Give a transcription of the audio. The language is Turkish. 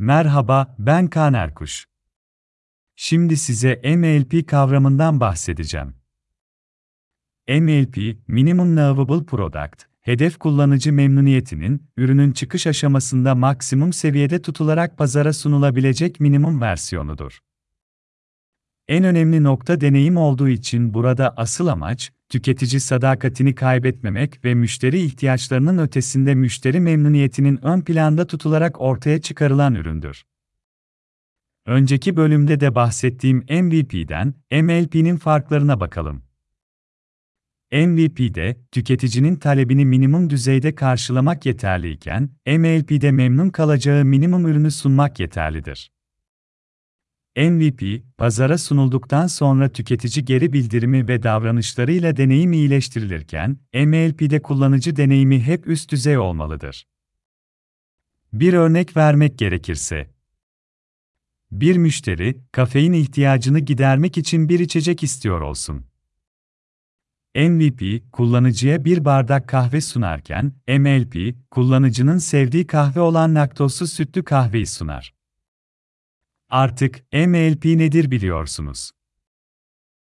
Merhaba, ben Kaan Erkuş. Şimdi size MLP kavramından bahsedeceğim. MLP, Minimum Lovable Product, hedef kullanıcı memnuniyetinin, ürünün çıkış aşamasında maksimum seviyede tutularak pazara sunulabilecek minimum versiyonudur. En önemli nokta deneyim olduğu için burada asıl amaç, tüketici sadakatini kaybetmemek ve müşteri ihtiyaçlarının ötesinde müşteri memnuniyetinin ön planda tutularak ortaya çıkarılan üründür. Önceki bölümde de bahsettiğim MVP'den MLP'nin farklarına bakalım. MVP'de tüketicinin talebini minimum düzeyde karşılamak yeterliyken, MLP'de memnun kalacağı minimum ürünü sunmak yeterlidir. MVP, pazara sunulduktan sonra tüketici geri bildirimi ve davranışlarıyla deneyim iyileştirilirken, MLP'de kullanıcı deneyimi hep üst düzey olmalıdır. Bir örnek vermek gerekirse, bir müşteri, kafein ihtiyacını gidermek için bir içecek istiyor olsun. MVP, kullanıcıya bir bardak kahve sunarken, MLP, kullanıcının sevdiği kahve olan laktozsuz sütlü kahveyi sunar. Artık MLP nedir biliyorsunuz.